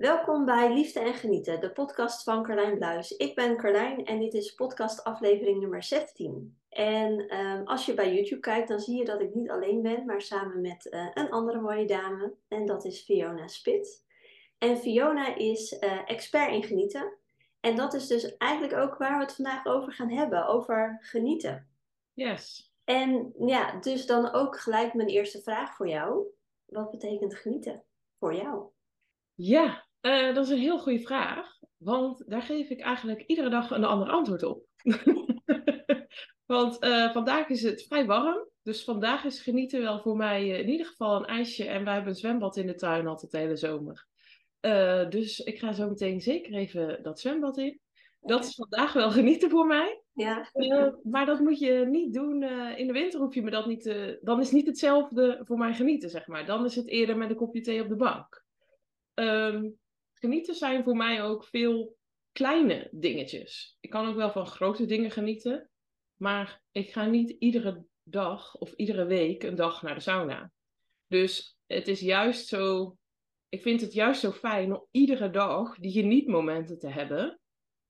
Welkom bij Liefde en Genieten, de podcast van Carlijn Bluis. Ik ben Carlijn en dit is podcast aflevering nummer 17. En ehm, als je bij YouTube kijkt, dan zie je dat ik niet alleen ben, maar samen met eh, een andere mooie dame. En dat is Fiona Spit. En Fiona is uh, expert in genieten. En dat is dus eigenlijk ook waar we het vandaag over gaan hebben, over genieten. Yes. En ja, dus dan ook gelijk mijn eerste vraag voor jou. Wat betekent genieten voor jou? Ja, uh, dat is een heel goede vraag. Want daar geef ik eigenlijk iedere dag een ander antwoord op. want uh, vandaag is het vrij warm. Dus vandaag is genieten wel voor mij uh, in ieder geval een ijsje. En wij hebben een zwembad in de tuin altijd de hele zomer. dus ik ga zo meteen zeker even dat zwembad in. Dat is vandaag wel genieten voor mij. Ja. maar dat moet je niet doen. in de winter hoef je me dat niet te... Dan is niet hetzelfde voor mij genieten, zeg maar. Dan is het eerder met een kopje thee op de bank. Um, genieten zijn voor mij ook veel kleine dingetjes. Ik kan ook wel van grote dingen genieten, maar ik ga niet iedere dag of iedere week een dag naar de sauna. Dus het is juist zo, ik vind het juist zo fijn om iedere dag die genietmomenten te hebben.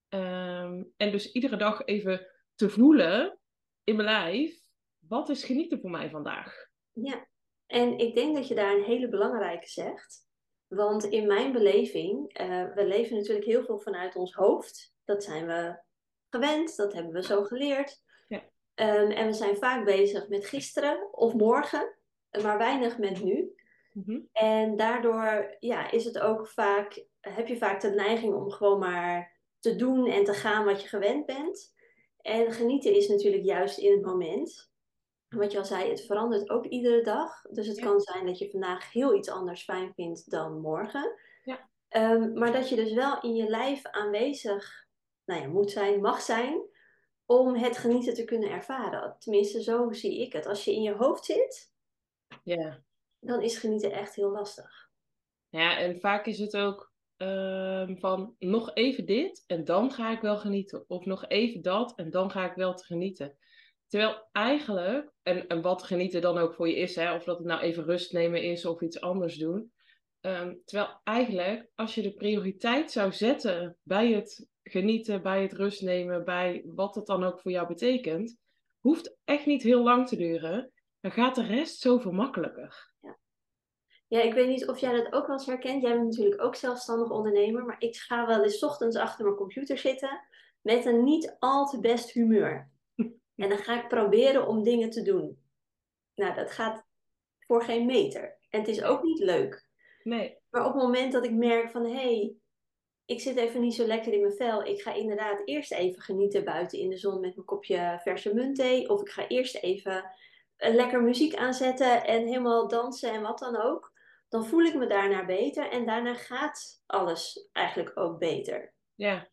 Um, en dus iedere dag even te voelen in mijn lijf, wat is genieten voor mij vandaag? Ja, en ik denk dat je daar een hele belangrijke zegt. Want in mijn beleving, uh, we leven natuurlijk heel veel vanuit ons hoofd. Dat zijn we gewend, dat hebben we zo geleerd. Ja. Um, en we zijn vaak bezig met gisteren of morgen, maar weinig met nu. Mm -hmm. En daardoor ja, is het ook vaak, heb je vaak de neiging om gewoon maar te doen en te gaan wat je gewend bent. En genieten is natuurlijk juist in het moment wat je al zei, het verandert ook iedere dag. Dus het kan zijn dat je vandaag heel iets anders fijn vindt dan morgen. Ja. Um, maar dat je dus wel in je lijf aanwezig nou ja, moet zijn, mag zijn, om het genieten te kunnen ervaren. Tenminste, zo zie ik het. Als je in je hoofd zit, ja. dan is genieten echt heel lastig. Ja, en vaak is het ook um, van nog even dit en dan ga ik wel genieten. Of nog even dat en dan ga ik wel te genieten. Terwijl eigenlijk, en, en wat genieten dan ook voor je is, hè, of dat het nou even rust nemen is of iets anders doen. Um, terwijl eigenlijk, als je de prioriteit zou zetten bij het genieten, bij het rust nemen, bij wat het dan ook voor jou betekent, hoeft echt niet heel lang te duren. Dan gaat de rest zoveel makkelijker. Ja. Ja, ik weet niet of jij dat ook wel eens herkent. Jij bent natuurlijk ook zelfstandig ondernemer, maar ik ga wel eens ochtends achter mijn computer zitten met een niet al te best humeur. En dan ga ik proberen om dingen te doen. Nou, dat gaat voor geen meter. En het is ook niet leuk. Nee. Maar op het moment dat ik merk van hé, hey, ik zit even niet zo lekker in mijn vel. Ik ga inderdaad eerst even genieten buiten in de zon met mijn kopje verse muntthee. Of ik ga eerst even lekker muziek aanzetten en helemaal dansen en wat dan ook. Dan voel ik me daarna beter en daarna gaat alles eigenlijk ook beter. Ja,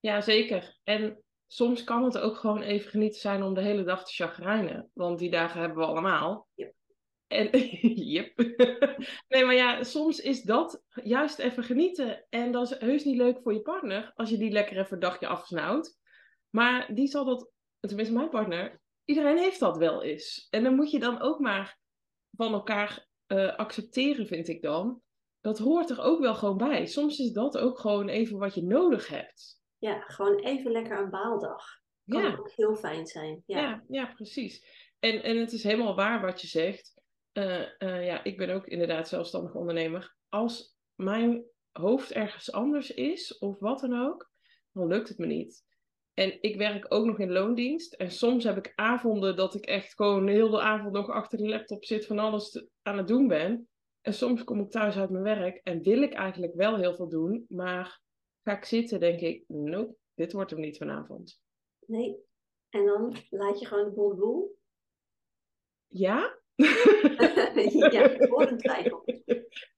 ja zeker. En soms kan het ook gewoon even genieten zijn om de hele dag te chagrijnen. Want die dagen hebben we allemaal. Yep. En, yep. nee, maar ja, soms is dat juist even genieten. En dat is heus niet leuk voor je partner als je die lekker even een dagje afsnauwt. Maar die zal dat, tenminste mijn partner, iedereen heeft dat wel eens. En dan moet je dan ook maar van elkaar uh, accepteren, vind ik dan. Dat hoort er ook wel gewoon bij. Soms is dat ook gewoon even wat je nodig hebt ja, gewoon even lekker een baaldag. Kan ja. ook heel fijn zijn. Ja, ja, ja, precies. En, en het is helemaal waar wat je zegt. Uh, uh, ja, ik ben ook inderdaad zelfstandig ondernemer. Als mijn hoofd ergens anders is, of wat dan ook, dan lukt het me niet. En ik werk ook nog in loondienst. En soms heb ik avonden dat ik echt gewoon de hele avond nog achter de laptop zit van alles te, aan het doen ben. En soms kom ik thuis uit mijn werk en wil ik eigenlijk wel heel veel doen, maar ga ik zitten, denk ik, nope, dit wordt hem niet vanavond. Nee. En dan laat je gewoon de boel de boel? Ja? ja, voor een twijfel.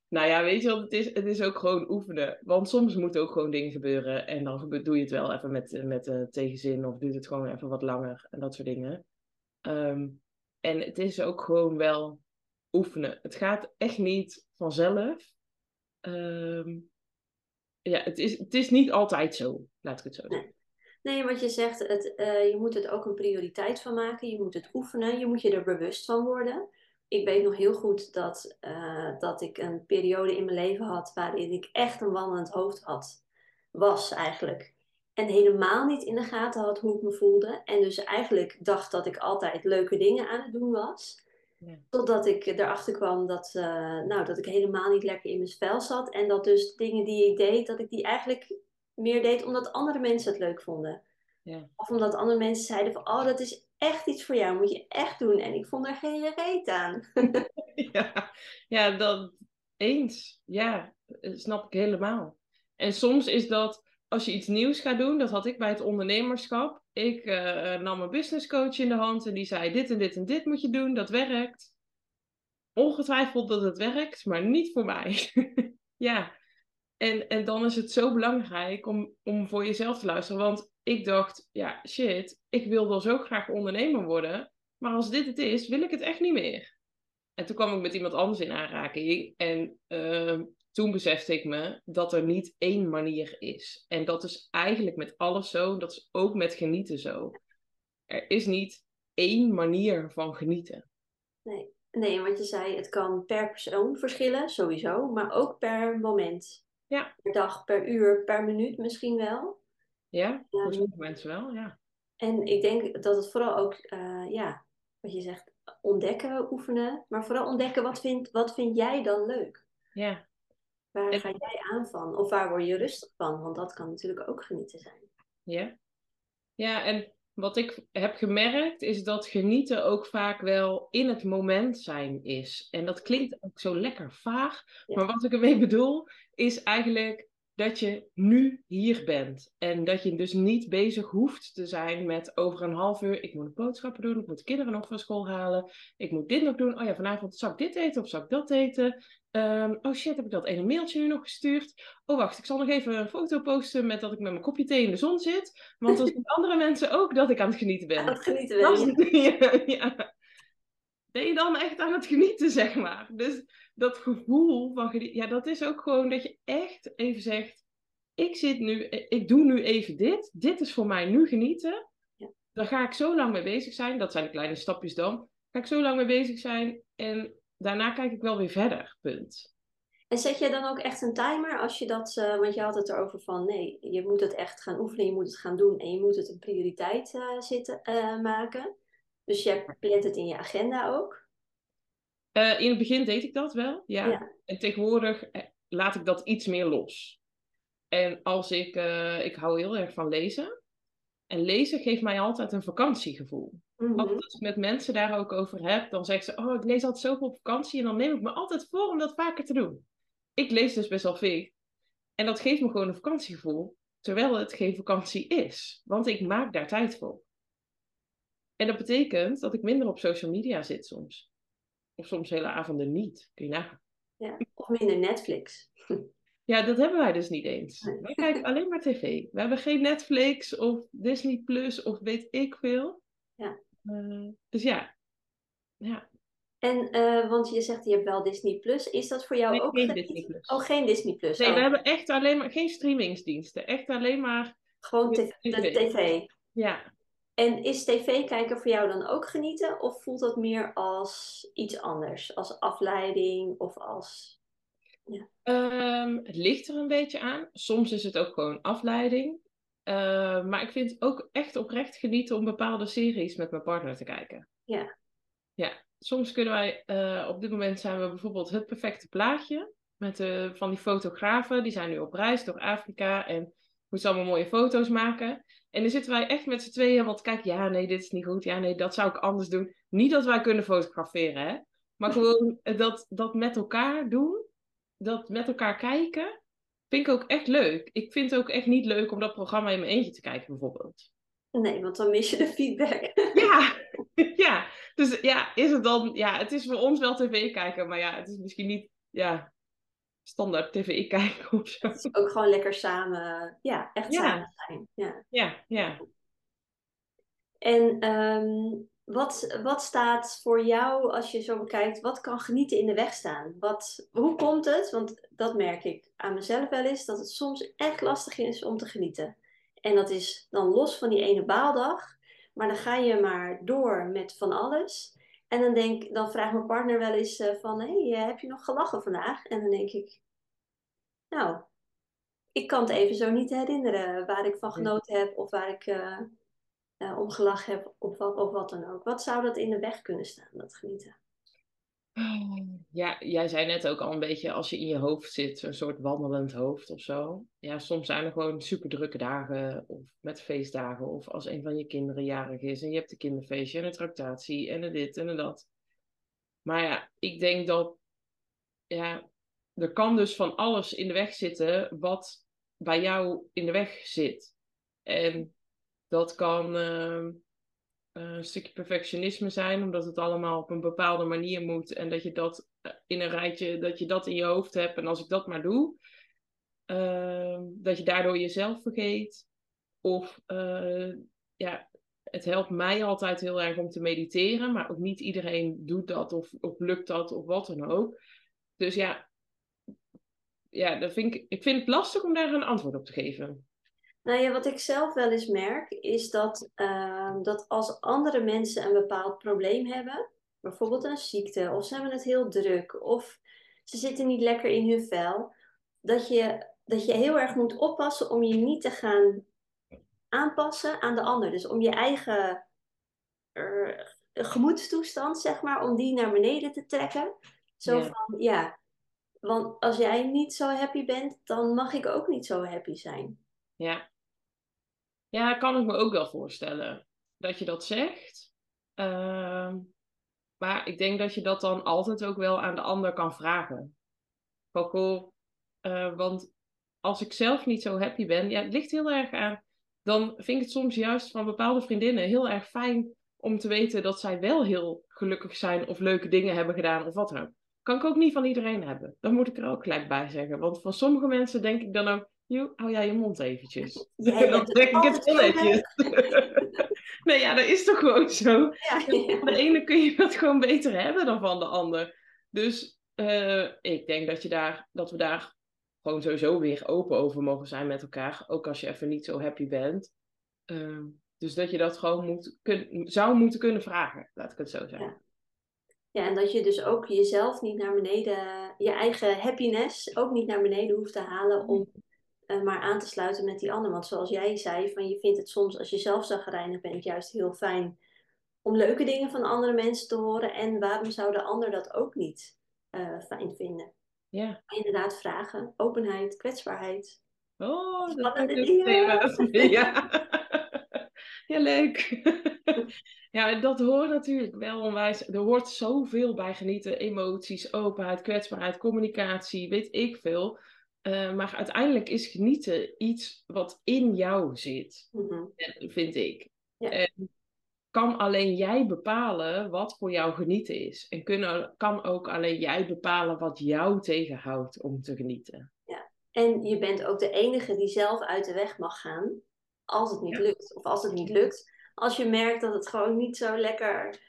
Nou ja, weet je wat, het is, het is ook gewoon oefenen. Want soms moeten ook gewoon dingen gebeuren. En dan doe je het wel even met, met uh, tegenzin. Of duurt het gewoon even wat langer. En dat soort dingen. Um, en het is ook gewoon wel oefenen. Het gaat echt niet vanzelf. Um, ja, het is, het is niet altijd zo, laat ik het zo zeggen. Nee. Nee, wat je zegt, het, uh, je moet het ook een prioriteit van maken. Je moet het oefenen. Je moet je er bewust van worden. ik weet nog heel goed dat, eh, dat ik een periode in mijn leven had waarin ik echt een wandelend hoofd had. Was eigenlijk. En helemaal niet in de gaten had hoe ik me voelde. En dus eigenlijk dacht dat ik altijd leuke dingen aan het doen was. Ja. Totdat ik erachter kwam dat, uh, nou, dat ik helemaal niet lekker in mijn spel zat. En dat dus dingen die ik deed, dat ik die eigenlijk meer deed omdat andere mensen het leuk vonden. Ja. Of omdat andere mensen zeiden van, oh, dat is echt iets voor jou, moet je echt doen. En ik vond er geen reet aan. ja, ja, dat eens. Ja, snap ik helemaal. En soms is dat, als je iets nieuws gaat doen, dat had ik bij het ondernemerschap. Ik uh, nam een businesscoach in de hand en die zei, dit en dit en dit moet je doen, dat werkt. Ongetwijfeld dat het werkt, maar niet voor mij. ja, en, en dan is het zo belangrijk om, om voor jezelf te luisteren. Want ik dacht, ja, shit, ik wil wel zo graag ondernemer worden. Maar als dit het is, wil ik het echt niet meer. En toen kwam ik met iemand anders in aanraking. En uh, toen besefte ik me dat er niet één manier is. En dat is eigenlijk met alles zo. Dat is ook met genieten zo. Er is niet één manier van genieten. Nee, nee wat je zei, het kan per persoon verschillen, sowieso. Maar ook per moment. Ja. Per dag, per uur, per minuut misschien wel. Ja, voor sommige mensen wel, ja. En ik denk dat het vooral ook, uh, ja, wat je zegt, ontdekken, oefenen. Maar vooral ontdekken, wat vind, wat vind jij dan leuk? Ja. Waar ga jij aan van? Of waar word je rustig van? Want dat kan natuurlijk ook genieten zijn. Ja. Ja, en wat ik heb gemerkt is dat genieten ook vaak wel in het moment zijn is. En dat klinkt ook zo lekker vaag. Maar wat ik ermee bedoel is eigenlijk dat je nu hier bent. En dat je dus niet bezig hoeft te zijn met over een half uur, ik moet boodschappen doen, ik moet de kinderen nog van school halen, ik moet dit nog doen. Oh ja, vanavond zou ik dit eten of zou ik dat eten? Um, oh shit, heb ik dat ene mailtje nu nog gestuurd? Oh wacht, ik zal nog even een foto posten met dat ik met mijn kopje thee in de zon zit. Want dan zien andere mensen ook dat ik aan het genieten ben. Aan het genieten ben, ja. ja. Ben je dan echt aan het genieten, zeg maar. Dus dat gevoel van genieten, ja, dat is ook gewoon dat je echt even zegt, ik zit nu, ik doe nu even dit, dit is voor mij nu genieten. Ja. Daar ga ik zo lang mee bezig zijn, dat zijn de kleine stapjes dan. Ga ik zo lang mee bezig zijn en daarna kijk ik wel weer verder, punt. En zet je dan ook echt een timer als je dat, uh, want je had het erover van nee, je moet het echt gaan oefenen, je moet het gaan doen en je moet het een prioriteit uh, zitten, uh, maken. Dus je plant het in je agenda ook? in het begin deed ik dat wel, ja. En tegenwoordig laat ik dat iets meer los. En als ik, ik hou heel erg van lezen. En lezen geeft mij altijd een vakantiegevoel. Mm Als ik met mensen daar ook over heb, dan zeggen ze: Oh, ik lees altijd zoveel op vakantie. En dan neem ik me altijd voor om dat vaker te doen. Ik lees dus best wel veel. En dat geeft me gewoon een vakantiegevoel. Terwijl het geen vakantie is. Want ik maak daar tijd voor. En dat betekent dat ik minder op social media zit soms. Of soms hele avonden niet. Kun je nagaan. Ja, of minder Netflix. Ja, dat hebben wij dus niet eens. Wij kijken alleen maar tv. We hebben geen Netflix of Disney Plus of weet ik veel. Ja. Uh, dus ja. ja. En, uh, want je zegt je hebt wel Disney Plus. Is dat voor jou nee, ook geen Disney Plus? Oh, geen Disney Plus. Nee, oh. we hebben echt alleen maar geen streamingsdiensten. Echt alleen maar. Gewoon tv. de tv. Ja. En is tv kijken voor jou dan ook genieten? Of voelt dat meer als iets anders? Als afleiding of als ja. Um, het ligt er een beetje aan. Soms is het ook gewoon afleiding. Uh, maar ik vind ook echt oprecht genieten om bepaalde series met mijn partner te kijken. Ja. Ja, soms kunnen wij, uh, op dit moment zijn we bijvoorbeeld het perfecte plaatje. Met uh, van die fotografen, die zijn nu op reis door Afrika en moeten allemaal mooie foto's maken. En dan zitten wij echt met z'n tweeën want kijk, ja, nee, dit is niet goed. Ja, nee, dat zou ik anders doen. Niet dat wij kunnen fotograferen, hè. Maar gewoon dat, dat met elkaar doen dat met elkaar kijken, vind ik ook echt leuk. Ik vind het ook echt niet leuk om dat programma in mijn eentje te kijken, bijvoorbeeld. Nee, want dan mis je de feedback. Ja, ja. Dus ja, is het dan... Ja, het is voor ons wel tv kijken, maar ja, het is misschien niet... Ja, standaard tv kijken of zo. Het is ook gewoon lekker samen... Ja, echt samen zijn. Ja, ja. ja. En um, wat, wat staat voor jou, als je zo bekijkt, wat kan genieten in de weg staan? Wat, hoe komt het? Want dat merk ik aan mezelf wel eens, dat het soms echt lastig is om te genieten. En dat is dan los van die ene baaldag, maar dan ga je maar door met van alles. En dan, denk, dan vraagt mijn partner wel eens uh, van, hey, heb je nog gelachen vandaag? En dan denk ik, nou, ik kan het even zo niet herinneren waar ik van genoten heb of waar ik uh, uh, om gelachen heb of wat, of wat dan ook. Wat zou dat in de weg kunnen staan, dat genieten? Ja, jij zei net ook al een beetje als je in je hoofd zit, een soort wandelend hoofd of zo. Ja, soms zijn er gewoon super drukke dagen of met feestdagen of als een van je kinderen jarig is en je hebt een kinderfeestje en een tractatie en dit en dat. Maar ja, ik denk dat ja, er kan dus van alles in de weg zitten wat bij jou in de weg zit. En dat kan uh, een stukje perfectionisme zijn, omdat het allemaal op een bepaalde manier moet. En dat je dat eh, in een rijtje, dat je dat in je hoofd hebt. En als ik dat maar doe, uh, dat je daardoor jezelf vergeet. Of uh, ja, het helpt mij altijd heel erg om te mediteren, maar ook niet iedereen doet dat of, of lukt dat of wat dan ook. Dus ja, ja dat vind ik, ik vind het lastig om daar een antwoord op te geven. Nou ja, wat ik zelf wel eens merk, is dat, dat als andere mensen een bepaald probleem hebben, bijvoorbeeld een ziekte, of ze hebben het heel druk, of ze zitten niet lekker in hun vel, dat je, dat je heel erg moet oppassen om je niet te gaan aanpassen aan de ander. Dus om je eigen uh, gemoedstoestand, zeg maar, om die naar beneden te trekken. Zo van, ja, want als jij niet zo happy bent, dan mag ik ook niet zo happy zijn. Ja, ja, kan ik me ook wel voorstellen dat je dat zegt. Uh, maar ik denk dat je dat dan altijd ook wel aan de ander kan vragen. Coco, uh, want als ik zelf niet zo happy ben, ja, het ligt heel erg aan. Dan vind ik het soms juist van bepaalde vriendinnen heel erg fijn om te weten dat zij wel heel gelukkig zijn of leuke dingen hebben gedaan of wat dan ook. Kan ik ook niet van iedereen hebben. Dat moet ik er ook gelijk bij zeggen. Want van sommige mensen denk ik dan ook, hou jij je mond eventjes. Jij dan trek ik het netjes. Nee, ja, dat is toch gewoon zo. Ja, de ene kun je dat gewoon beter hebben dan van de ander. Dus uh, ik denk dat, je daar, dat we daar gewoon sowieso weer open over mogen zijn met elkaar. Ook als je even niet zo happy bent. Uh, dus dat je dat gewoon moet, kun, zou moeten kunnen vragen, laat ik het zo zeggen. Ja. Ja, en dat je dus ook jezelf niet naar beneden, je eigen happiness ook niet naar beneden hoeft te halen om uh, maar aan te sluiten met die ander. Want zoals jij zei, van je vindt het soms als je zelf zagrijnig bent juist heel fijn om leuke dingen van andere mensen te horen. En waarom zou de ander dat ook niet uh, fijn vinden? Ja. Inderdaad, vragen, openheid, kwetsbaarheid. Oh, dat is het Ja. ja, leuk. ja, dat hoort natuurlijk wel onwijs. Er hoort zoveel bij genieten. Emoties, openheid, kwetsbaarheid, communicatie, weet ik veel. Uh, maar uiteindelijk is genieten iets wat in jou zit, mm-hmm. vind ik. Ja. En kan alleen jij bepalen wat voor jou genieten is. En kunnen, kan ook alleen jij bepalen wat jou tegenhoudt om te genieten. Ja, en je bent ook de enige die zelf uit de weg mag gaan als het niet ja. lukt. Of als het niet lukt, als je merkt dat het gewoon niet zo lekker...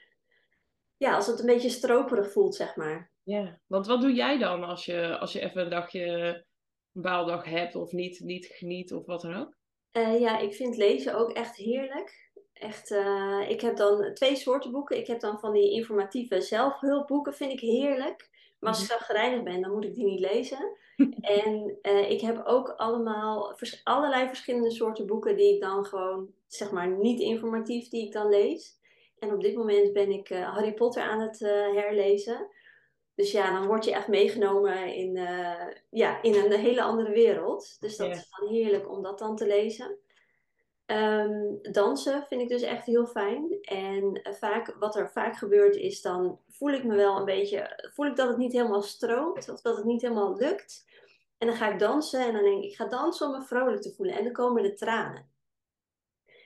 Ja, als het een beetje stroperig voelt, zeg maar. Ja, want wat doe jij dan als je, als je even een dagje baaldag hebt of niet, niet geniet of wat dan ook? Uh, ja, ik vind lezen ook echt heerlijk. Echt, uh, ik heb dan twee soorten boeken. Ik heb dan van die informatieve zelfhulpboeken, vind ik heerlijk. Maar als ik mhm. gereinigd ben, dan moet ik die niet lezen. en uh, ik heb ook allemaal vers allerlei verschillende soorten boeken die ik dan gewoon, zeg maar, niet informatief, die ik dan lees. En op dit moment ben ik Harry Potter aan het herlezen. Dus ja, dan word je echt meegenomen in, uh, ja, in een hele andere wereld. Dus dat is dan heerlijk om dat dan te lezen. Um, dansen vind ik dus echt heel fijn. En uh, vaak, wat er vaak gebeurt is, dan voel ik me wel een beetje, voel ik dat het niet helemaal stroomt of dat het niet helemaal lukt. En dan ga ik dansen en dan denk ik, ik ga dansen om me vrolijk te voelen. En dan komen de tranen.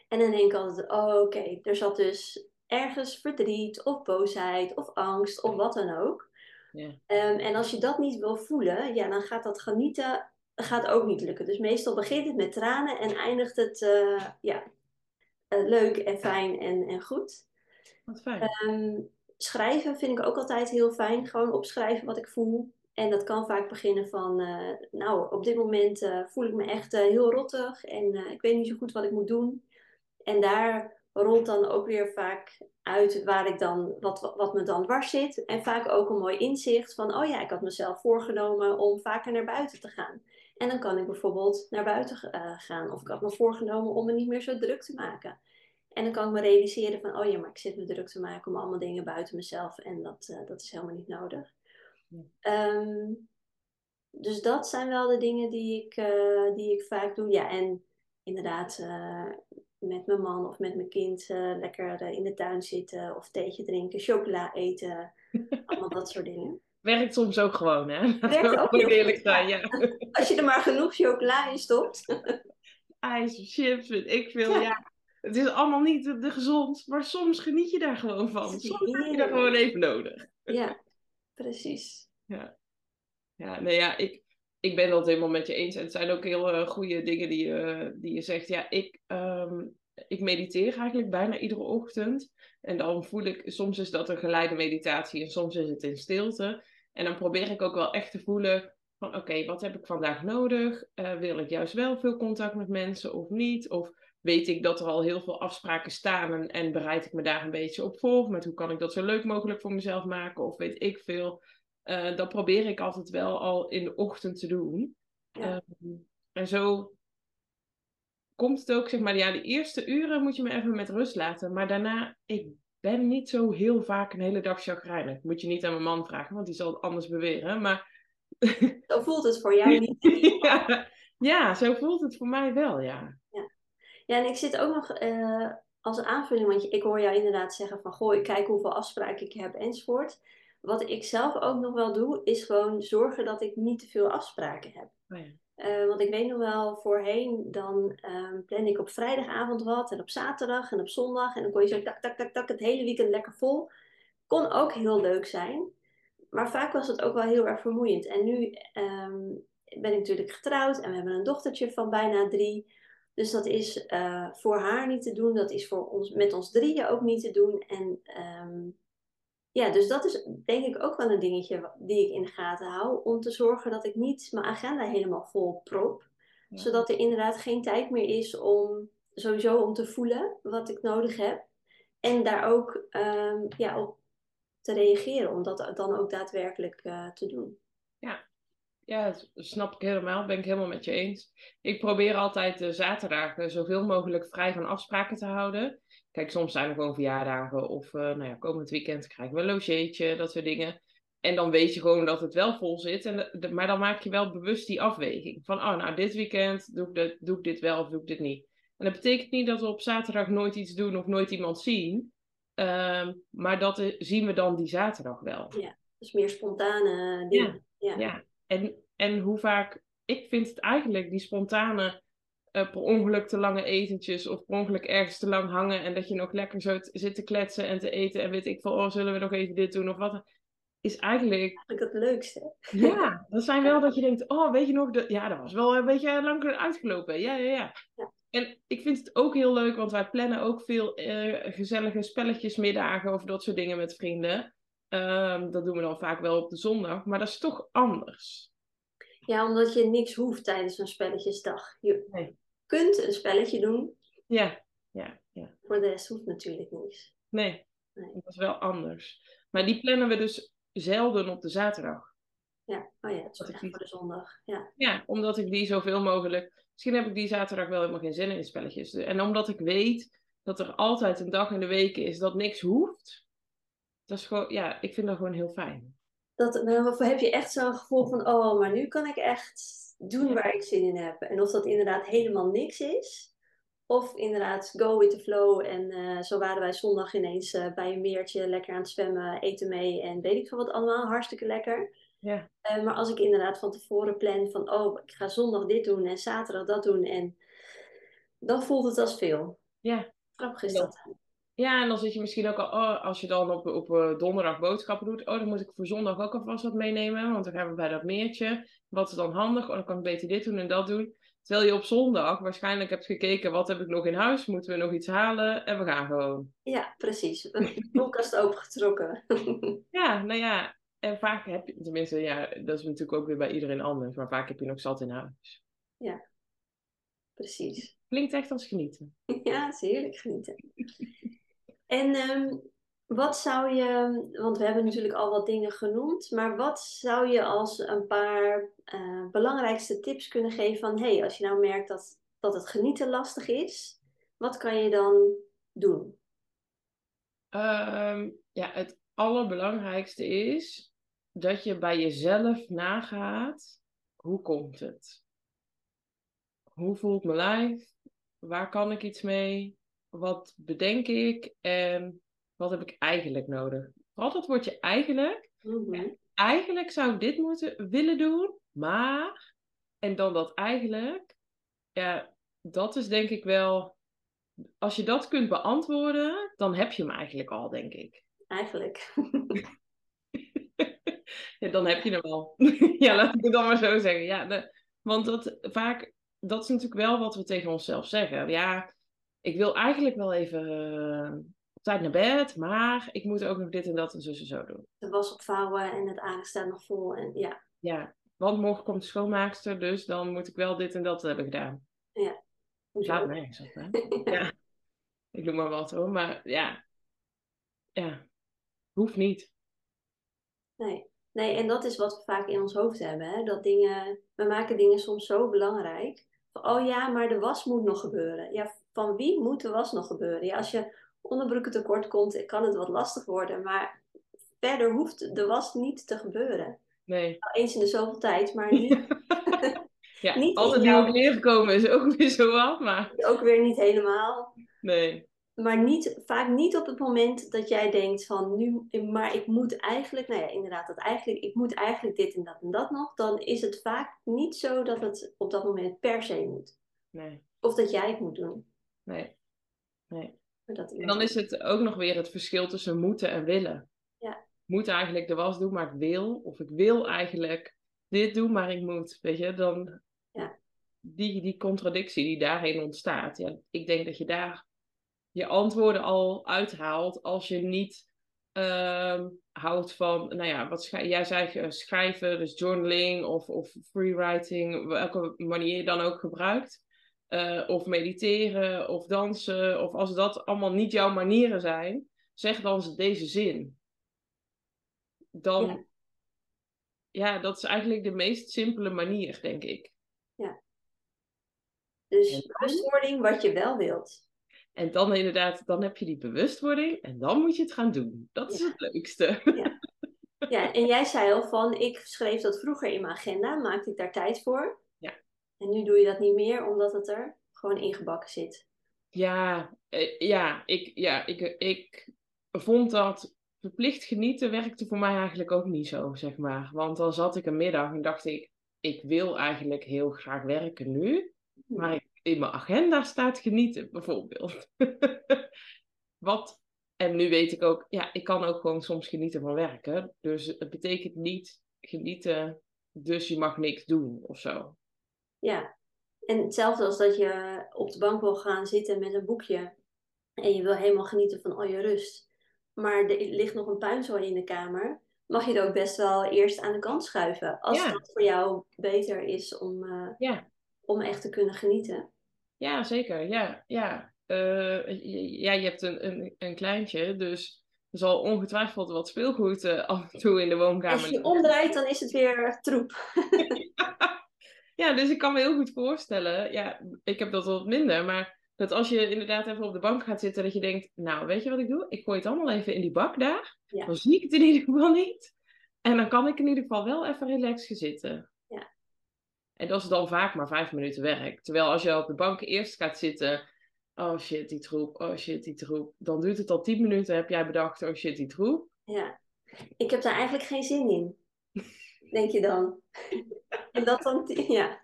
En dan denk ik altijd, oh oké, okay, er zat dus ergens verdriet of boosheid of angst of wat dan ook. Um, en als je dat niet wil voelen, ja, dan gaat dat genieten gaat ook niet lukken. Dus meestal begint het met tranen en eindigt het uh, ja, uh, leuk en fijn en, en goed. Wat fijn. Um, schrijven vind ik ook altijd heel fijn. Gewoon opschrijven wat ik voel. En dat kan vaak beginnen van, uh, nou, op dit moment voel ik me echt heel rottig en ik weet niet zo goed wat ik moet doen. En daar rolt dan ook weer vaak uit waar ik dan, wat, wat me dan dwars zit. En vaak ook een mooi inzicht van, oh ja, ik had mezelf voorgenomen om vaker naar buiten te gaan. En dan kan ik bijvoorbeeld naar buiten uh, gaan. Of ik had me voorgenomen om me niet meer zo druk te maken. En dan kan ik me realiseren van, oh ja, maar ik zit me druk te maken om allemaal dingen buiten mezelf. En dat, uh, dat is helemaal niet nodig. Ja. Um, dus dat zijn wel de dingen die ik, uh, die ik vaak doe. Ja, en inderdaad met mijn man of met mijn kind lekker in de tuin zitten. Of theetje drinken, chocola eten. allemaal dat soort dingen. Werkt soms ook gewoon, hè? Werkt ook eerlijk zijn, ja. Als je er maar genoeg chocola in stopt. IJs, chips, ik veel, ja. Het is allemaal niet de, gezond, maar soms geniet je daar gewoon van. Soms heb je daar gewoon even nodig. Ja, precies. Ja, ja nee ja, ik, ik ben dat helemaal met je eens. En het zijn ook heel uh, goede dingen die je, die je zegt. Ja, ik, um, ik mediteer eigenlijk bijna iedere ochtend. En dan voel ik, soms is dat een geleide meditatie en soms is het in stilte. En dan probeer ik ook wel echt te voelen van oké, wat heb ik vandaag nodig? Uh, wil ik juist wel veel contact met mensen of niet? Of weet ik dat er al heel veel afspraken staan en, en bereid ik me daar een beetje op voor? Met hoe kan ik dat zo leuk mogelijk voor mezelf maken? Of weet ik veel. Uh, dat probeer ik altijd wel al in de ochtend te doen. Ja. Uh, en zo komt het ook, zeg maar, ja, de eerste uren moet je me even met rust laten. Maar daarna, ik ben niet zo heel vaak een hele dag chagrijnig. Moet je niet aan mijn man vragen, want die zal het anders beweren. Maar... Zo voelt het voor jou niet. ja, ja, zo voelt het voor mij wel, ja. Ja, ja en ik zit ook nog uh, als aanvulling, want ik hoor jou inderdaad zeggen van, goh, ik kijk hoeveel afspraken ik heb enzovoort. Wat ik zelf ook nog wel doe, is gewoon zorgen dat ik niet te veel afspraken heb. Oh ja. Uh, want ik weet nog wel, voorheen dan um, plan ik op vrijdagavond wat en op zaterdag en op zondag. En dan kon je zo tak, tak, tak, tak het hele weekend lekker vol. Kon ook heel leuk zijn. Maar vaak was het ook wel heel erg vermoeiend. En nu um, ben ik natuurlijk getrouwd en we hebben een dochtertje van bijna drie. Dus dat is uh, voor haar niet te doen. Dat is voor ons, met ons drieën ook niet te doen. En um, ja, dus dat is denk ik ook wel een dingetje die ik in de gaten hou. Om te zorgen dat ik niet mijn agenda helemaal vol prop. Zodat er inderdaad geen tijd meer is om sowieso om te voelen wat ik nodig heb. En daar ook um, ja, op te reageren. Om dat dan ook daadwerkelijk uh, te doen. Ja. Ja, dat snap ik helemaal. Ben ik helemaal met je eens. Ik probeer altijd de zaterdagen zoveel mogelijk vrij van afspraken te houden. Kijk, soms zijn er gewoon verjaardagen of uh, nou ja, komend weekend krijgen we een logeetje, dat soort dingen. En dan weet je gewoon dat het wel vol zit. En de, maar dan maak je wel bewust die afweging. Van, oh, nou, dit weekend doe ik, dit, doe ik dit wel of doe ik dit niet. En dat betekent niet dat we op zaterdag nooit iets doen of nooit iemand zien. Uh, maar dat zien we dan die zaterdag wel. Ja, dus meer spontane dingen. Ja, ja. ja. En, en hoe vaak... Ik vind het eigenlijk, die spontane uh, per ongeluk te lange etentjes of per ongeluk ergens te lang hangen en dat je nog lekker zo zit te kletsen en te eten en weet ik veel, oh, zullen we nog even dit doen of wat, is eigenlijk... Eigenlijk het leukste. Ja, dat zijn wel dat je denkt, oh, weet je nog, de... ja, dat was wel een beetje lang uitgelopen. Ja, ja, ja, ja. En ik vind het ook heel leuk, want wij plannen ook veel uh, gezellige spelletjes, middagen of dat soort dingen met vrienden. Um, dat doen we dan vaak wel op de zondag, maar dat is toch anders. Ja, omdat je niks hoeft tijdens een spelletjesdag. Je, nee kunt een spelletje doen. Ja, ja, ja. Voor de rest hoeft natuurlijk niks. Nee, nee, dat is wel anders. Maar die plannen we dus zelden op de zaterdag. Ja, oh ja, dat is echt voor de zondag. Ja. ja, omdat ik die zoveel mogelijk... Misschien heb ik die zaterdag wel helemaal geen zin in spelletjes. En omdat ik weet dat er altijd een dag in de week is dat niks hoeft. Dat is gewoon, ja, ik vind dat gewoon heel fijn. Dat, heb je echt zo'n gevoel van, oh, maar nu kan ik echt doen waar ik zin in heb. En of dat inderdaad helemaal niks is, of inderdaad go with the flow. En uh, zo waren wij zondag ineens uh, bij een meertje lekker aan het zwemmen, eten mee en weet ik veel wat allemaal. Hartstikke lekker. Ja. Uh, maar als ik inderdaad van tevoren plan van, oh, ik ga zondag dit doen en zaterdag dat doen. En dan voelt het als veel. Ja. Grappig is dat. Ja, en dan zit je misschien ook al, oh, als je dan op, op uh, donderdag boodschappen doet, oh, dan moet ik voor zondag ook alvast wat meenemen, want dan gaan we bij dat meertje. Wat is dan handig? Oh, dan kan ik beter dit doen en dat doen. Terwijl je op zondag waarschijnlijk hebt gekeken, wat heb ik nog in huis? Moeten we nog iets halen? En we gaan gewoon. Ja, precies. De koelkast opengetrokken. ja, nou ja. En vaak heb je, tenminste, ja, dat is natuurlijk ook weer bij iedereen anders, maar vaak heb je nog zat in huis. Ja. precies. Klinkt echt als genieten. Ja, het is heerlijk genieten. En ehm, wat zou je, want we hebben natuurlijk al wat dingen genoemd, maar wat zou je als een paar eh, belangrijkste tips kunnen geven van, hey, als je nou merkt dat, dat het genieten lastig is, wat kan je dan doen? Ehm, ja, het allerbelangrijkste is dat je bij jezelf nagaat, hoe komt het? Hoe voelt mijn lijf? Waar kan ik iets mee? Wat bedenk ik? En wat heb ik eigenlijk nodig? Altijd wordt je eigenlijk. Mhm. Eigenlijk zou ik dit moeten willen doen, maar. En dan dat eigenlijk. Ja, dat is denk ik wel. Als je dat kunt beantwoorden, dan heb je hem eigenlijk al, denk ik. Eigenlijk. ja, dan heb je hem al. ja, laat ik het dan maar zo zeggen. Ja, de, want dat vaak, dat is natuurlijk wel wat we tegen onszelf zeggen. Ja, ik wil eigenlijk wel even uh, op tijd naar bed, maar ik moet ook nog dit en dat en zo en zo doen. De was opvouwen en het aardig staat nog vol en ja. Ja, want morgen komt de schoonmaakster, dus dan moet ik wel dit en dat hebben gedaan. Ja. Laat nergens op, hè? ja. Ik doe maar wat hoor, maar ja. Ja, hoeft niet. Nee. Nee, en dat is wat we vaak in ons hoofd hebben. Hè? Dat dingen, we maken dingen soms zo belangrijk. Van, oh ja, maar de was moet nog gebeuren. Ja, van wie moet de was nog gebeuren? Ja, als je onderbroeken tekort komt, kan het wat lastig worden. Maar verder hoeft de was niet te gebeuren. Nee. Nou, eens in de zoveel tijd, maar niet... ja, niet altijd jouw... nieuw neergekomen is ook weer zo af, maar... Ook weer niet helemaal. Nee maar niet, vaak niet op het moment dat jij denkt van nu, maar ik moet eigenlijk, nou ja, inderdaad, dat eigenlijk, ik moet eigenlijk dit en dat en dat nog, dan is het vaak niet zo dat het op dat moment per se moet. Nee. Of dat jij het moet doen. Nee. Nee. Dat en dan is het ook nog weer het verschil tussen moeten en willen. Ja. Moet eigenlijk de was doen, maar ik wil. Of ik wil eigenlijk dit doen, maar ik moet. Weet je, dan ja. die, die contradictie die daarin ontstaat. Ja, ik denk dat je daar je antwoorden al uithaalt als je niet uh, houdt van, nou ja, wat jij zei eh, schrijven, dus journaling of, of freewriting, welke manier je dan ook gebruikt. Uh, of mediteren of dansen, of als dat allemaal niet jouw manieren zijn, zeg dan deze zin. Dan, ja, ja dat is eigenlijk de meest simpele manier, denk ik. Ja. Dus bewustwording wat je wel wilt. En dan inderdaad, dan heb je die bewustwording en dan moet je het gaan doen. Dat is het leukste. Ja. ja, en jij zei al van, ik schreef dat vroeger in mijn agenda, maakte ik daar tijd voor. En nu doe je dat niet meer, omdat het er gewoon ingebakken zit. Ja, eh, ja, ik, ja ik, ik vond dat verplicht genieten werkte voor mij eigenlijk ook niet zo, zeg maar. Want dan zat ik een middag en dacht ik, ik wil eigenlijk heel graag werken nu. Maar ik in mijn agenda staat genieten, bijvoorbeeld. Wat, en nu weet ik ook, ja, ik kan ook gewoon soms genieten van werken. Dus het betekent niet genieten, dus je mag niks doen of zo. Ja, en hetzelfde als dat je op de bank wil gaan zitten met een boekje en je wil helemaal genieten van al je rust. Maar er ligt nog een puinzooi in de kamer. Mag je het ook best wel eerst aan de kant schuiven. Als dat voor jou beter is om, uh, ja. om echt te kunnen genieten. Ja, zeker. Ja, ja. Uh, ja je hebt een, een, een kleintje, dus er zal ongetwijfeld wat speelgoed uh, af en toe in de woonkamer. Als je omdraait, dan is het weer troep. ja, dus ik kan me heel goed voorstellen. Ja, ik heb dat wat minder, maar dat als je inderdaad even op de bank gaat zitten, dat je denkt, nou, weet je wat ik doe? Ik gooi het allemaal even in die bak daar. Ja. Dan zie ik het in ieder geval niet. En dan kan ik in ieder geval wel even relaxed zitten. En dat is dan vaak maar vijf minuten werk. Terwijl als je op de bank eerst gaat zitten, oh shit, die troep, oh shit, die troep. Dan duurt het al tien minuten, heb jij bedacht, oh shit, die troep. Ja, ik heb daar eigenlijk geen zin in. Denk je dan? en dat dan, ja.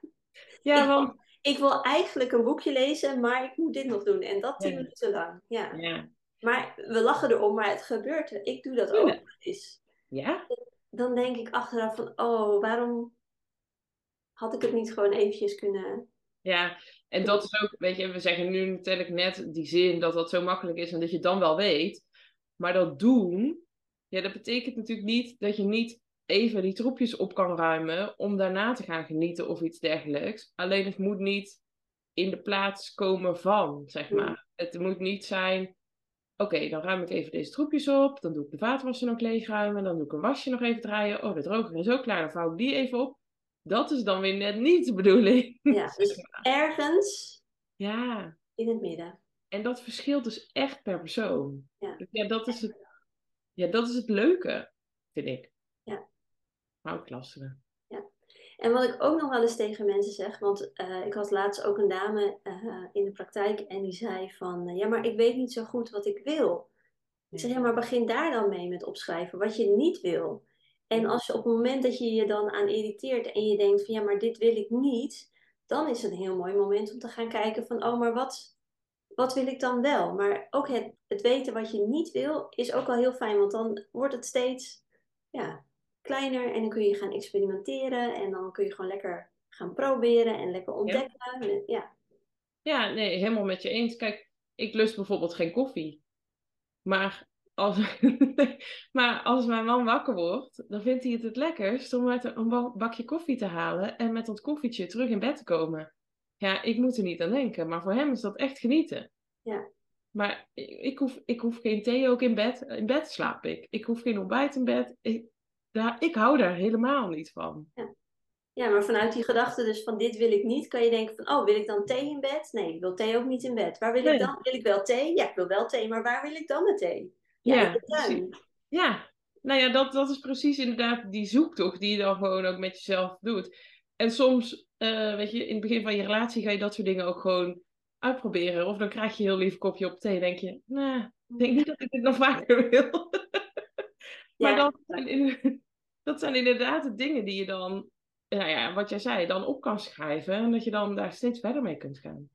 Ja, ik, want... Ik wil eigenlijk een boekje lezen, maar ik moet dit nog doen. En dat tien minuten lang. Ja. ja. Maar we lachen erom, maar het gebeurt. Ik doe dat ook eens. Ja? Dan denk ik achteraf van, oh, waarom had ik het niet gewoon eventjes kunnen... Ja, en dat is ook, weet je, we zeggen nu natuurlijk net die zin dat dat zo makkelijk is en dat je het dan wel weet. Maar dat doen, ja, dat betekent natuurlijk niet dat je niet even die troepjes op kan ruimen om daarna te gaan genieten of iets dergelijks. Alleen het moet niet in de plaats komen van, zeg Mm. maar. Het moet niet zijn, oké, dan ruim ik even deze troepjes op, dan doe ik de vaatwasser nog leegruimen, dan doe ik een wasje nog even draaien, oh, de droger is ook klaar, dan vouw ik die even op. Dat is dan weer net niet de bedoeling. Ja, dus ergens Ja, in het midden. en dat verschilt dus echt per persoon. Ja. Dus ja, dat is het, ja, dat is het leuke, vind ik. Ja. Lastige. En wat ik ook nog wel eens tegen mensen zeg, want eh, ik had laatst ook een dame eh, in de praktijk en die zei van, eh, ja, maar ik weet niet zo goed wat ik wil. Ik zeg, ja, maar begin daar dan mee met opschrijven wat je niet wil. En als je op het moment dat je je dan aan irriteert en je denkt van, ja, maar dit wil ik niet, dan is het een heel mooi moment om te gaan kijken van, oh, maar wat, wat wil ik dan wel? Maar ook het, het weten wat je niet wil is ook wel heel fijn, want dan wordt het steeds, ja, kleiner en dan kun je gaan experimenteren en dan kun je gewoon lekker gaan proberen en lekker ontdekken. Ja, Ja, nee, helemaal met je eens. Kijk, ik lust bijvoorbeeld geen koffie. Maar als, maar als mijn man wakker wordt, dan vindt hij het het lekkerst om met een ba- bakje koffie te halen en met dat koffietje terug in bed te komen. Ja, ik moet er niet aan denken, maar voor hem is dat echt genieten. Ja. Maar ik, ik hoef, ik hoef geen thee ook in bed. In bed slaap ik. Ik hoef geen ontbijt in bed. Ik, daar, ik hou daar helemaal niet van. ja, maar vanuit die gedachte dus van dit wil ik niet, kan je denken van, oh, wil ik dan thee in bed? Nee, ik wil thee ook niet in bed. Waar wil Nee. ik dan? Wil ik wel thee? Ja, ik wil wel thee, maar waar wil ik dan de thee? Ja, de tuin. Ja, nou ja, dat, dat is precies inderdaad die zoektocht die je dan gewoon ook met jezelf doet. En soms, eh, weet je, in het begin van je relatie ga je dat soort dingen ook gewoon uitproberen. Of dan krijg je een heel lief kopje op thee en denk je, nou, ik denk niet dat ik dit nog vaker wil. Maar Ja. dat zijn, dat zijn inderdaad de dingen die je dan, nou ja, wat jij zei, dan op kan schrijven. En dat je dan daar steeds verder mee kunt gaan.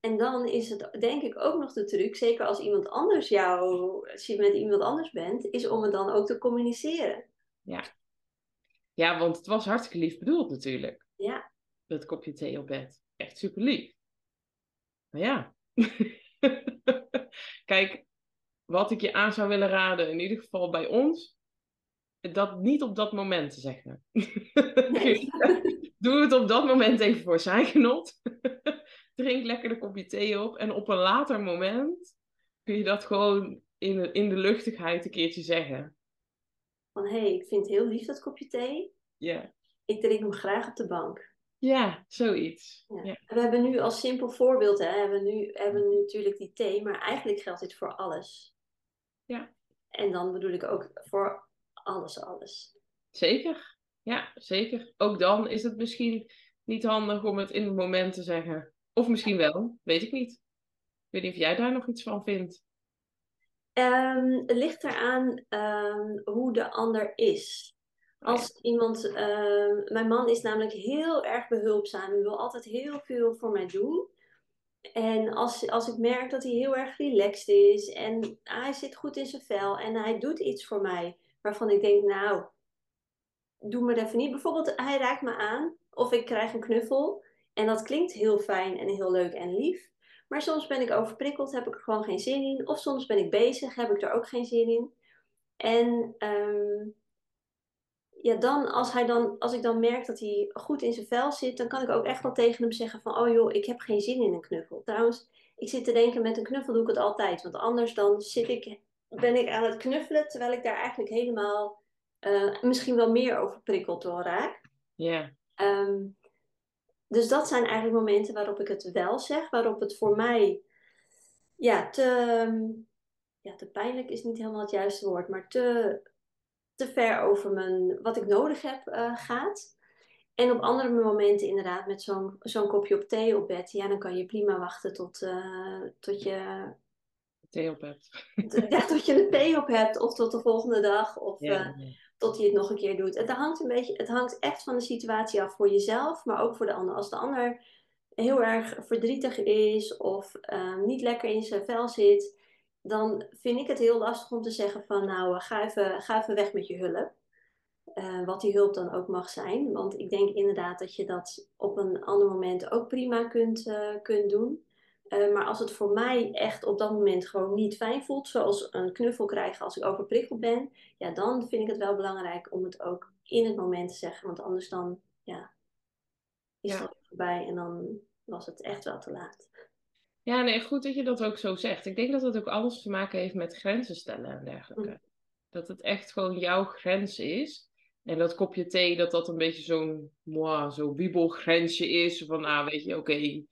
En dan is het denk ik ook nog de truc, zeker als iemand anders jou, als je met iemand anders bent, is om het dan ook te communiceren. Ja, want het was hartstikke lief bedoeld natuurlijk. Ja, dat kopje thee op bed. Echt super lief. Maar ja. Kijk, wat ik je aan zou willen raden, in ieder geval bij ons, dat niet op dat moment te zeggen. Nee. Doe het op dat moment even voor zijn genot. Drink lekker de kopje thee op. En op een later moment kun je dat gewoon in de, in de luchtigheid een keertje zeggen. van hé, hey, ik vind het heel lief dat kopje thee. Ja, Ik drink hem graag op de bank. ja zoiets. Ja. We hebben nu als simpel voorbeeld, hè, hebben we nu hebben we nu natuurlijk die thee, maar eigenlijk geldt dit voor alles. Ja. En dan bedoel ik ook voor alles, alles. Zeker. Ja, zeker. Ook dan is het misschien niet handig om het in het moment te zeggen. Of misschien wel, weet ik niet. Ik weet niet of jij daar nog iets van vindt. Ehm, het ligt eraan ehm, hoe de ander is. Oh Als iemand, ehm, mijn man is namelijk heel erg behulpzaam en wil altijd heel veel voor mij doen. En als, als ik merk dat hij heel erg relaxed is en hij zit goed in zijn vel en hij doet iets voor mij waarvan ik denk, nou, doe maar even niet. Bijvoorbeeld, hij raakt me aan of ik krijg een knuffel en dat klinkt heel fijn en heel leuk en lief. Maar soms ben ik overprikkeld, heb ik er gewoon geen zin in. Of soms ben ik bezig, heb ik er ook geen zin in. En ehm, ja, dan als, hij dan, als ik dan merk dat hij goed in zijn vel zit, dan kan ik ook echt wel tegen hem zeggen van, oh joh, ik heb geen zin in een knuffel. Trouwens, ik zit te denken, met een knuffel doe ik het altijd. Want anders dan zit ik, ben ik aan het knuffelen, terwijl ik daar eigenlijk helemaal eh, misschien wel meer overprikkeld door raak. Ja, Ehm, dus dat zijn eigenlijk momenten waarop ik het wel zeg, waarop het voor mij ja, te, ja, te pijnlijk is niet helemaal het juiste woord, maar te, te ver over mijn, wat ik nodig heb eh, gaat. En op andere momenten inderdaad met zo'n zo'n kopje op thee op bed, ja, dan kan je prima wachten tot, eh, tot, je, thee op hebt. ja, tot je een thee op hebt of tot de volgende dag. Of, eh, tot hij het nog een keer doet. Het hangt, een beetje, het hangt echt van de situatie af voor jezelf, maar ook voor de ander. Als de ander heel erg verdrietig is of eh, niet lekker in zijn vel zit, dan vind ik het heel lastig om te zeggen van nou, eh, ga even, ga even weg met je hulp. Eh, wat die hulp dan ook mag zijn. Want ik denk inderdaad dat je dat op een ander moment ook prima kunt, eh, kunt doen. Maar als het voor mij echt op dat moment gewoon niet fijn voelt, zoals een knuffel krijgen als ik overprikkeld ben, ja, dan vind ik het wel belangrijk om het ook in het moment te zeggen. Want anders dan, ja, is Ja. het voorbij en dan was het echt wel te laat. Ja, nee, goed dat je dat ook zo zegt. Ik denk dat het ook alles te maken heeft met grenzen stellen en dergelijke. Mm. Dat het echt gewoon jouw grens is. En dat kopje thee, dat dat een beetje zo'n moi, zo wiebelgrensje is. Van, ah, weet je, oké.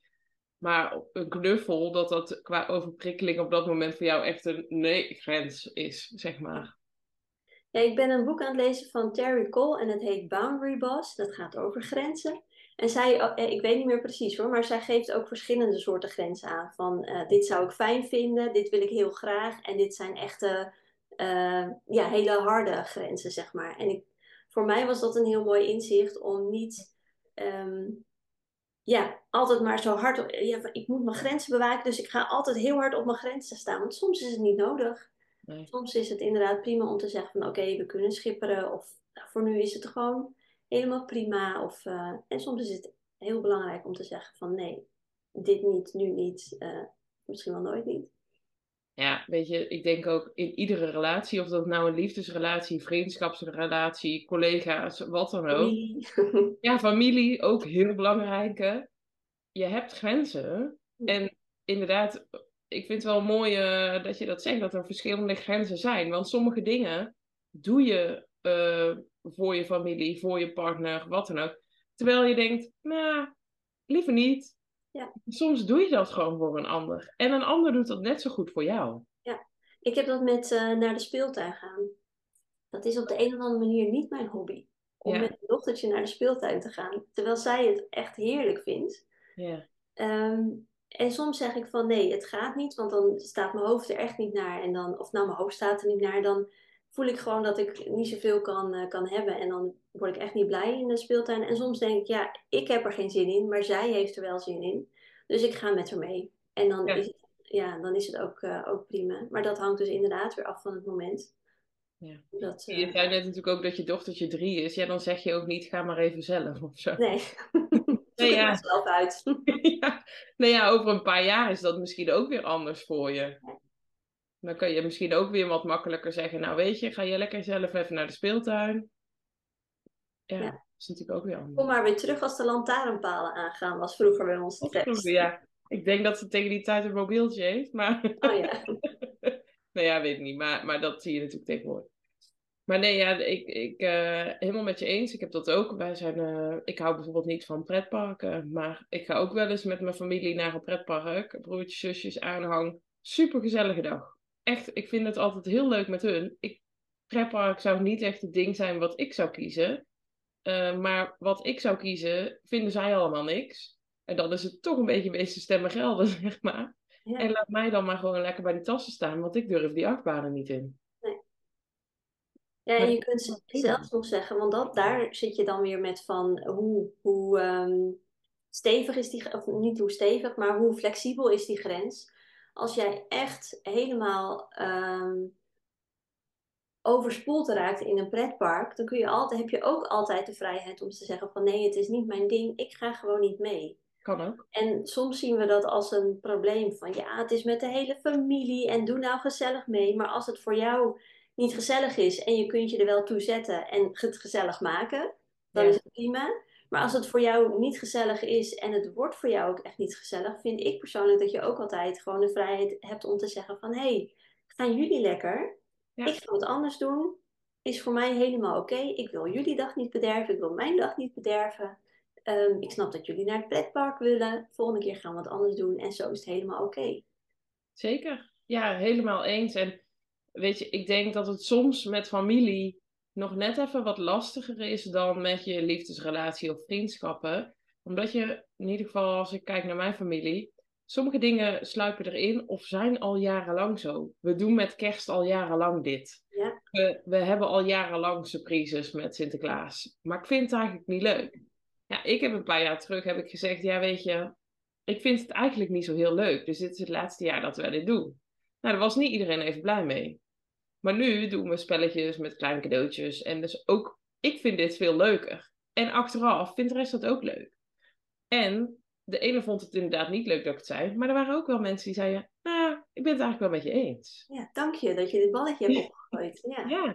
Maar een knuffel, dat dat qua overprikkeling op dat moment voor jou echt een nee-grens is, zeg maar. Ja, ik ben een boek aan het lezen van Terry Cole en het heet Boundary Boss. Dat gaat over grenzen. En zij, eh, ik weet niet meer precies hoor, maar zij geeft ook verschillende soorten grenzen aan. Van eh, dit zou ik fijn vinden, dit wil ik heel graag. En dit zijn echte, eh, ja, hele harde grenzen, zeg maar. En ik, voor mij was dat een heel mooi inzicht om niet, ehm, ja, altijd maar zo hard. op- Ja, ik moet mijn grenzen bewaken, dus ik ga altijd heel hard op mijn grenzen staan. Want soms is het niet nodig. Nee. Soms is het inderdaad prima om te zeggen van oké, we kunnen schipperen. Of nou, voor nu is het gewoon helemaal prima. Of, eh, en soms is het heel belangrijk om te zeggen van nee, dit niet, nu niet, eh, misschien wel nooit niet. Ja, weet je, ik denk ook in iedere relatie, of dat nou een liefdesrelatie, vriendschapsrelatie, collega's, wat dan ook. Familie. Ja, familie, ook heel belangrijk. hè. Je hebt grenzen. En inderdaad, ik vind het wel mooi eh, dat je dat zegt, dat er verschillende grenzen zijn. Want sommige dingen doe je voor je familie, voor je partner, wat dan ook. Terwijl je denkt, nou, liever niet. Ja. Soms doe je dat gewoon voor een ander. En een ander doet dat net zo goed voor jou. ik heb dat met eh, naar de speeltuin gaan. Dat is op de een of andere manier niet mijn hobby. Om Ja. met mijn dochtertje naar de speeltuin te gaan. Terwijl zij het echt heerlijk vindt. Ja, Ehm, en soms zeg ik van nee, het gaat niet, want dan staat mijn hoofd er echt niet naar. En dan, of nou, mijn hoofd staat er niet naar, dan voel ik gewoon dat ik niet zoveel kan, eh, kan hebben. En dan word ik echt niet blij in de speeltuin. En soms denk ik, ja, ik heb er geen zin in, maar zij heeft er wel zin in. Dus ik ga met haar mee. En dan, Ja. is, het, ja, dan is het ook, eh, ook prima. Maar dat hangt dus inderdaad weer af van het moment. Ja. Dat, Je eh, zei net natuurlijk ook dat je dochtertje drie is. Ja, dan zeg je ook niet, ga maar even zelf of zo. nee, Nee, ja. zelf uit. ja. Nou ja, over een paar jaar is dat misschien ook weer anders voor je. Dan kan je misschien ook weer wat makkelijker zeggen. Nou weet je, ga je lekker zelf even naar de speeltuin. Ja, Ja. dat is natuurlijk ook weer anders. Kom maar weer terug als de lantaarnpalen aangaan, was vroeger bij ons de tekst. Ja, ik denk dat ze tegen die tijd een mobieltje heeft, maar... Oh ja. nou ja, weet ik niet, maar, maar dat zie je natuurlijk tegenwoordig. Maar nee, ja, ik, ik eh, helemaal met je eens. Ik heb dat ook. Wij zijn, eh, ik hou bijvoorbeeld niet van pretparken, maar ik ga ook wel eens met mijn familie naar een pretpark. Broertjes, zusjes, aanhang. Super gezellige dag. Echt, ik vind het altijd heel leuk met hun. Ik, pretpark zou niet echt het ding zijn wat ik zou kiezen. Eh, maar wat ik zou kiezen, vinden zij allemaal niks. En dan is het toch een beetje wezen stemmen gelden, zeg maar. Ja. En laat mij dan maar gewoon lekker bij die tassen staan, want ik durf die achtbanen niet in. Ja, en je kunt zelfs nog zeggen, want dat, daar zit je dan weer met van hoe, hoe ehm, stevig is die, of niet hoe stevig, maar hoe flexibel is die grens. Als jij echt helemaal ehm, overspoeld raakt in een pretpark, dan kun je altijd, heb je ook altijd de vrijheid om te zeggen van nee, het is niet mijn ding, ik ga gewoon niet mee. Kan ook. En soms zien we dat als een probleem van ja, het is met de hele familie en doe nou gezellig mee. Maar als het voor jou niet gezellig is en je kunt je er wel toe zetten en het gezellig maken, dan Ja. is het prima. Maar als het voor jou niet gezellig is en het wordt voor jou ook echt niet gezellig, vind ik persoonlijk dat je ook altijd gewoon de vrijheid hebt om te zeggen van hé, hey, gaan jullie lekker? Ja. Ik ga wat anders doen. Is voor mij helemaal oké. Ik wil jullie dag niet bederven. Ik wil mijn dag niet bederven. Ehm, ik snap dat jullie naar het pretpark willen. Volgende keer gaan we wat anders doen. En zo is het helemaal oké. Zeker. Ja, helemaal eens. En weet je, ik denk dat het soms met familie nog net even wat lastiger is dan met je liefdesrelatie of vriendschappen. Omdat je, in ieder geval als ik kijk naar mijn familie, sommige dingen sluipen erin of zijn al jarenlang zo. We doen met kerst al jarenlang dit. Ja. We, we hebben al jarenlang surprises met Sinterklaas. Maar ik vind het eigenlijk niet leuk. Ja, ik heb een paar jaar terug heb ik gezegd, ja weet je, ik vind het eigenlijk niet zo heel leuk. Dus dit is het laatste jaar dat we dit doen. Nou, daar was niet iedereen even blij mee. Maar nu doen we spelletjes met kleine cadeautjes. En dus ook, ik vind dit veel leuker. En achteraf vindt de rest dat ook leuk. En de ene vond het inderdaad niet leuk dat ik het zei. Maar er waren ook wel mensen die zeiden, nou, ik ben het eigenlijk wel met je eens. ja, dank je dat je dit balletje hebt opgegooid. Ja. Ja.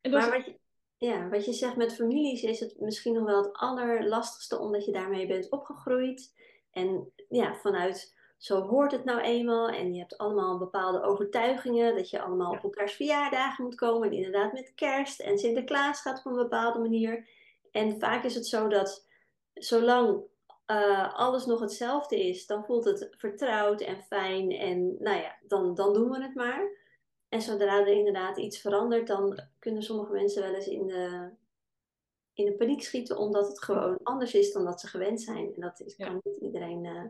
En dat Maar is- wat je, ja, wat je zegt met families is het misschien nog wel het allerlastigste omdat je daarmee bent opgegroeid. En ja, vanuit zo hoort het nou eenmaal. En je hebt allemaal bepaalde overtuigingen dat je allemaal op elkaars verjaardagen moet komen. En inderdaad met kerst en Sinterklaas gaat op een bepaalde manier. En vaak is het zo dat zolang uh, alles nog hetzelfde is, dan voelt het vertrouwd en fijn. En nou ja, dan, dan doen we het maar. En zodra er inderdaad iets verandert, dan kunnen sommige mensen wel eens in de, in de paniek schieten, omdat het gewoon anders is dan dat ze gewend zijn. En dat is, kan niet iedereen uh,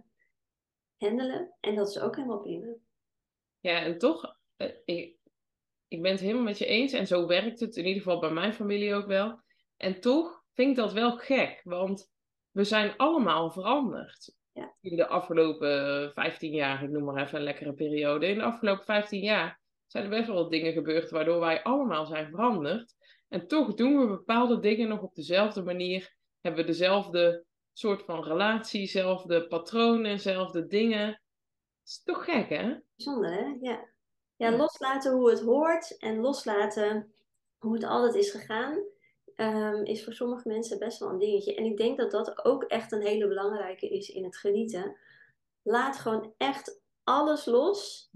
handelen. En dat is ook helemaal prima. Ja, en toch, uh, ik, ik ben het helemaal met je eens. En zo werkt het in ieder geval bij mijn familie ook wel. En toch vind ik dat wel gek, want we zijn allemaal veranderd. Ja. In de afgelopen 15 jaar, ik noem maar even een lekkere periode. In de afgelopen 15 jaar zijn er best wel wat dingen gebeurd waardoor wij allemaal zijn veranderd. En toch doen we bepaalde dingen nog op dezelfde manier. Hebben we dezelfde soort van relatie, dezelfde patronen, dezelfde dingen. Is toch gek, hè? Bijzonder, hè? Ja. Ja, loslaten hoe het hoort en loslaten hoe het altijd is gegaan. Ehm, is voor sommige mensen best wel een dingetje. En ik denk dat dat ook echt een hele belangrijke is in het genieten. Laat gewoon echt alles los.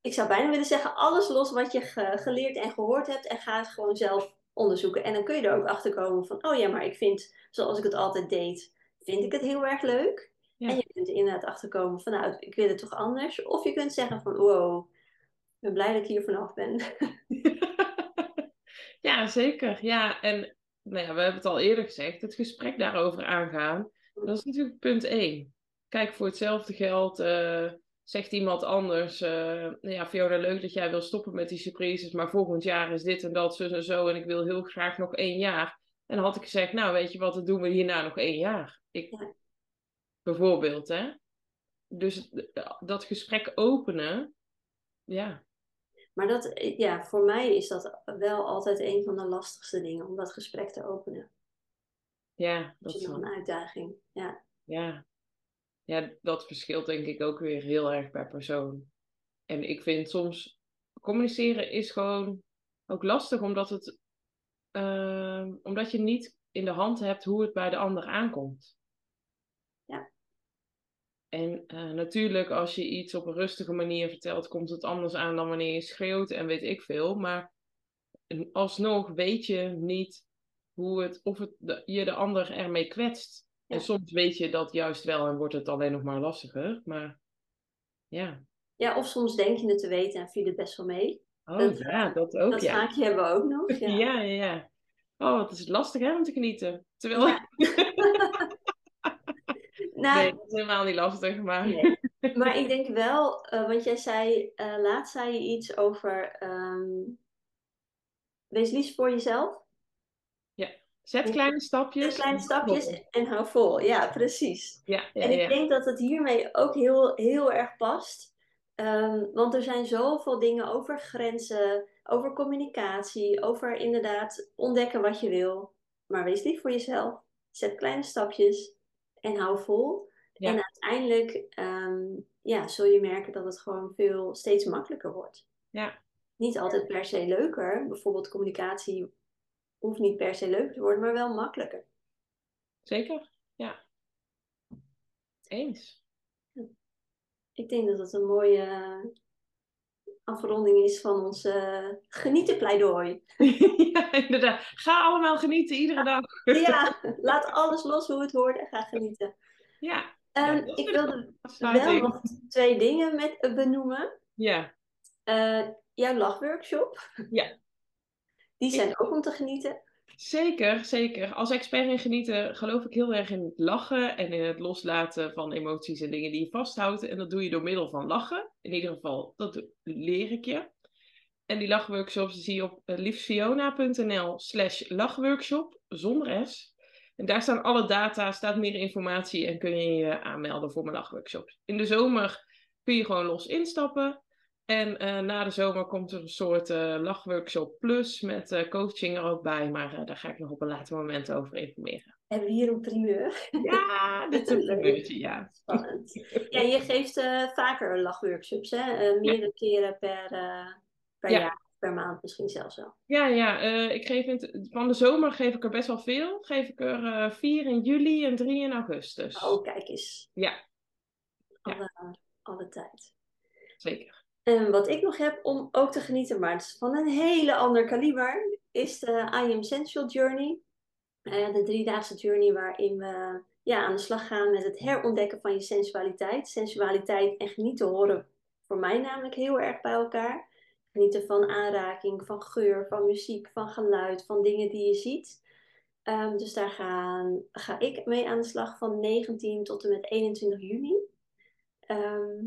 Ik zou bijna willen zeggen, alles los wat je geleerd en gehoord hebt. En ga het gewoon zelf onderzoeken. En dan kun je er ook achter komen van, oh ja, maar ik vind, zoals ik het altijd deed, vind ik het heel erg leuk. En je kunt er inderdaad achterkomen van, nou, ik wil het toch anders. Of je kunt zeggen van, wow, ik ben blij dat ik hier vanaf ben. Ja, zeker. Ja, en nou ja, we hebben het al eerder gezegd, het gesprek daarover aangaan, dat is natuurlijk punt één. Kijk, voor hetzelfde geld uh, zegt iemand anders, uh, ja Fiona, leuk dat jij wil stoppen met die surprises, maar volgend jaar is dit en dat, zo en zo, en ik wil heel graag nog één jaar. En dan had ik gezegd, nou weet je wat, dan doen we hierna nog één jaar. Ik, Bijvoorbeeld, hè. Dus dat gesprek openen, ja, maar dat, ja, voor mij is dat wel altijd een van de lastigste dingen om dat gesprek te openen. Ja, dat is nog een uitdaging. Ja. ja. Ja, dat verschilt denk ik ook weer heel erg per persoon. En ik vind soms communiceren is gewoon ook lastig omdat het uh, omdat je niet in de hand hebt hoe het bij de ander aankomt. En uh, natuurlijk, als je iets op een rustige manier vertelt, komt het anders aan dan wanneer je schreeuwt en weet ik veel. Maar alsnog weet je niet hoe het, of het de, je de ander ermee kwetst. En soms weet je dat juist wel en wordt het alleen nog maar lastiger. Maar ja. Ja, of soms denk je het te weten en viel het best wel mee. Oh dat, ja, dat ook. Dat ja. hebben we ook nog. Ja, ja, ja. Oh, het is lastig hè, om te genieten. Terwijl. Ja. Nou, nee, dat is helemaal niet lastig, maar... Nee. Maar ik denk wel, uh, want jij zei, uh, laatst zei je iets over... Um, wees lief voor jezelf. Ja, zet kleine stapjes. Zet kleine stapjes en hou vol. Ja, precies. Ja, ja en ik denk dat het hiermee ook heel, heel erg past. Um, want er zijn zoveel dingen over grenzen, over communicatie, over inderdaad ontdekken wat je wil. Maar wees lief voor jezelf. Zet kleine stapjes en hou vol. En uiteindelijk um, ja, zul je merken dat het gewoon veel steeds makkelijker wordt. Ja. Niet altijd per se leuker. Bijvoorbeeld communicatie hoeft niet per se leuker te worden, maar wel makkelijker. Zeker, ja. Eens. Ik denk dat het een mooie afronding is van ons uh, genietenpleidooi. ja, inderdaad. Ga allemaal genieten iedere dag. ja, laat alles los hoe het hoort en ga genieten. Ja. Um, ja ik wilde wel nog twee dingen met, uh, benoemen. Ja. Uh, jouw lachworkshop. Ja. Die zijn ook om te genieten. Zeker, zeker. Als expert in genieten geloof ik heel erg in het lachen en in het loslaten van emoties en dingen die je vasthoudt. En dat doe je door middel van lachen. In ieder geval, dat leer ik je. En die lachworkshops zie je op uh, liefsfiona.nl slash lachworkshop, zonder S. En daar staan alle data, staat meer informatie en kun je je aanmelden voor mijn lachworkshops. In de zomer kun je gewoon los instappen. En uh, na de zomer komt er een soort uh, lachworkshop plus met uh, coaching er ook bij. Maar daar ga ik nog op een later moment over informeren. Hebben we hier een primeur? Ja, dit is een primeurtje, ja. Spannend. Ja, je geeft vaker lachworkshops, hè? meerdere ja. keren per, per ja. jaar, per maand misschien zelfs wel. Ja, ja. ik geef in van de zomer geef ik er best wel veel. Geef ik er vier in juli en drie in augustus. Oh, kijk eens. Ja, Ja. Alle tijd. Zeker. En wat ik nog heb om ook te genieten, maar het is van een hele ander kaliber, is de I Am Sensual Journey. Eh, de driedaagse journey waarin we ja, aan de slag gaan met het herontdekken van je sensualiteit. Sensualiteit en genieten horen voor mij namelijk heel erg bij elkaar. Genieten van aanraking, van geur, van muziek, van geluid, van dingen die je ziet. Ehm, dus daar gaan, ga ik mee aan de slag van 19 tot en met 21 juni. Ehm,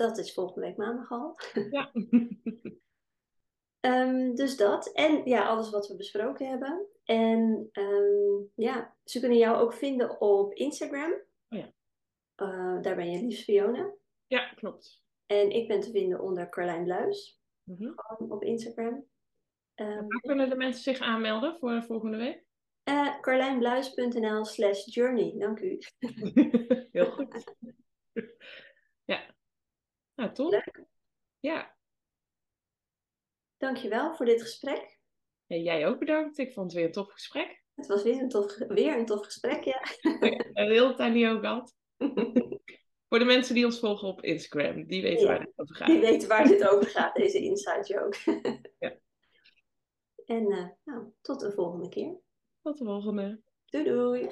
dat is volgende week maandag al. Ja. Ehm, dus dat. En ja, alles wat we besproken hebben. En ehm, ja, ze kunnen jou ook vinden op Instagram. Oh ja. Eh, daar ben je liefst Fiona. ja, klopt. En ik ben te vinden onder Carlijn Bluis. Mhm. Gewoon op Instagram. Ehm Waar kunnen de mensen zich aanmelden voor volgende week? eh, carlijnbluis.nl slash journey. Dank u. Heel goed. ja. Nou, top. Leuk. Ja. Dankjewel voor dit gesprek. En jij ook bedankt. Ik vond het weer een tof gesprek. Het was weer een tof, weer een tof gesprek, ja. De hele tijd niet ook gehad. Voor de mensen die ons volgen op Instagram, die weten Ja. waar het over gaat. Die weten waar dit over gaat, deze inside joke. Ja. En eh, nou, tot de volgende keer. Tot de volgende. Doei doei!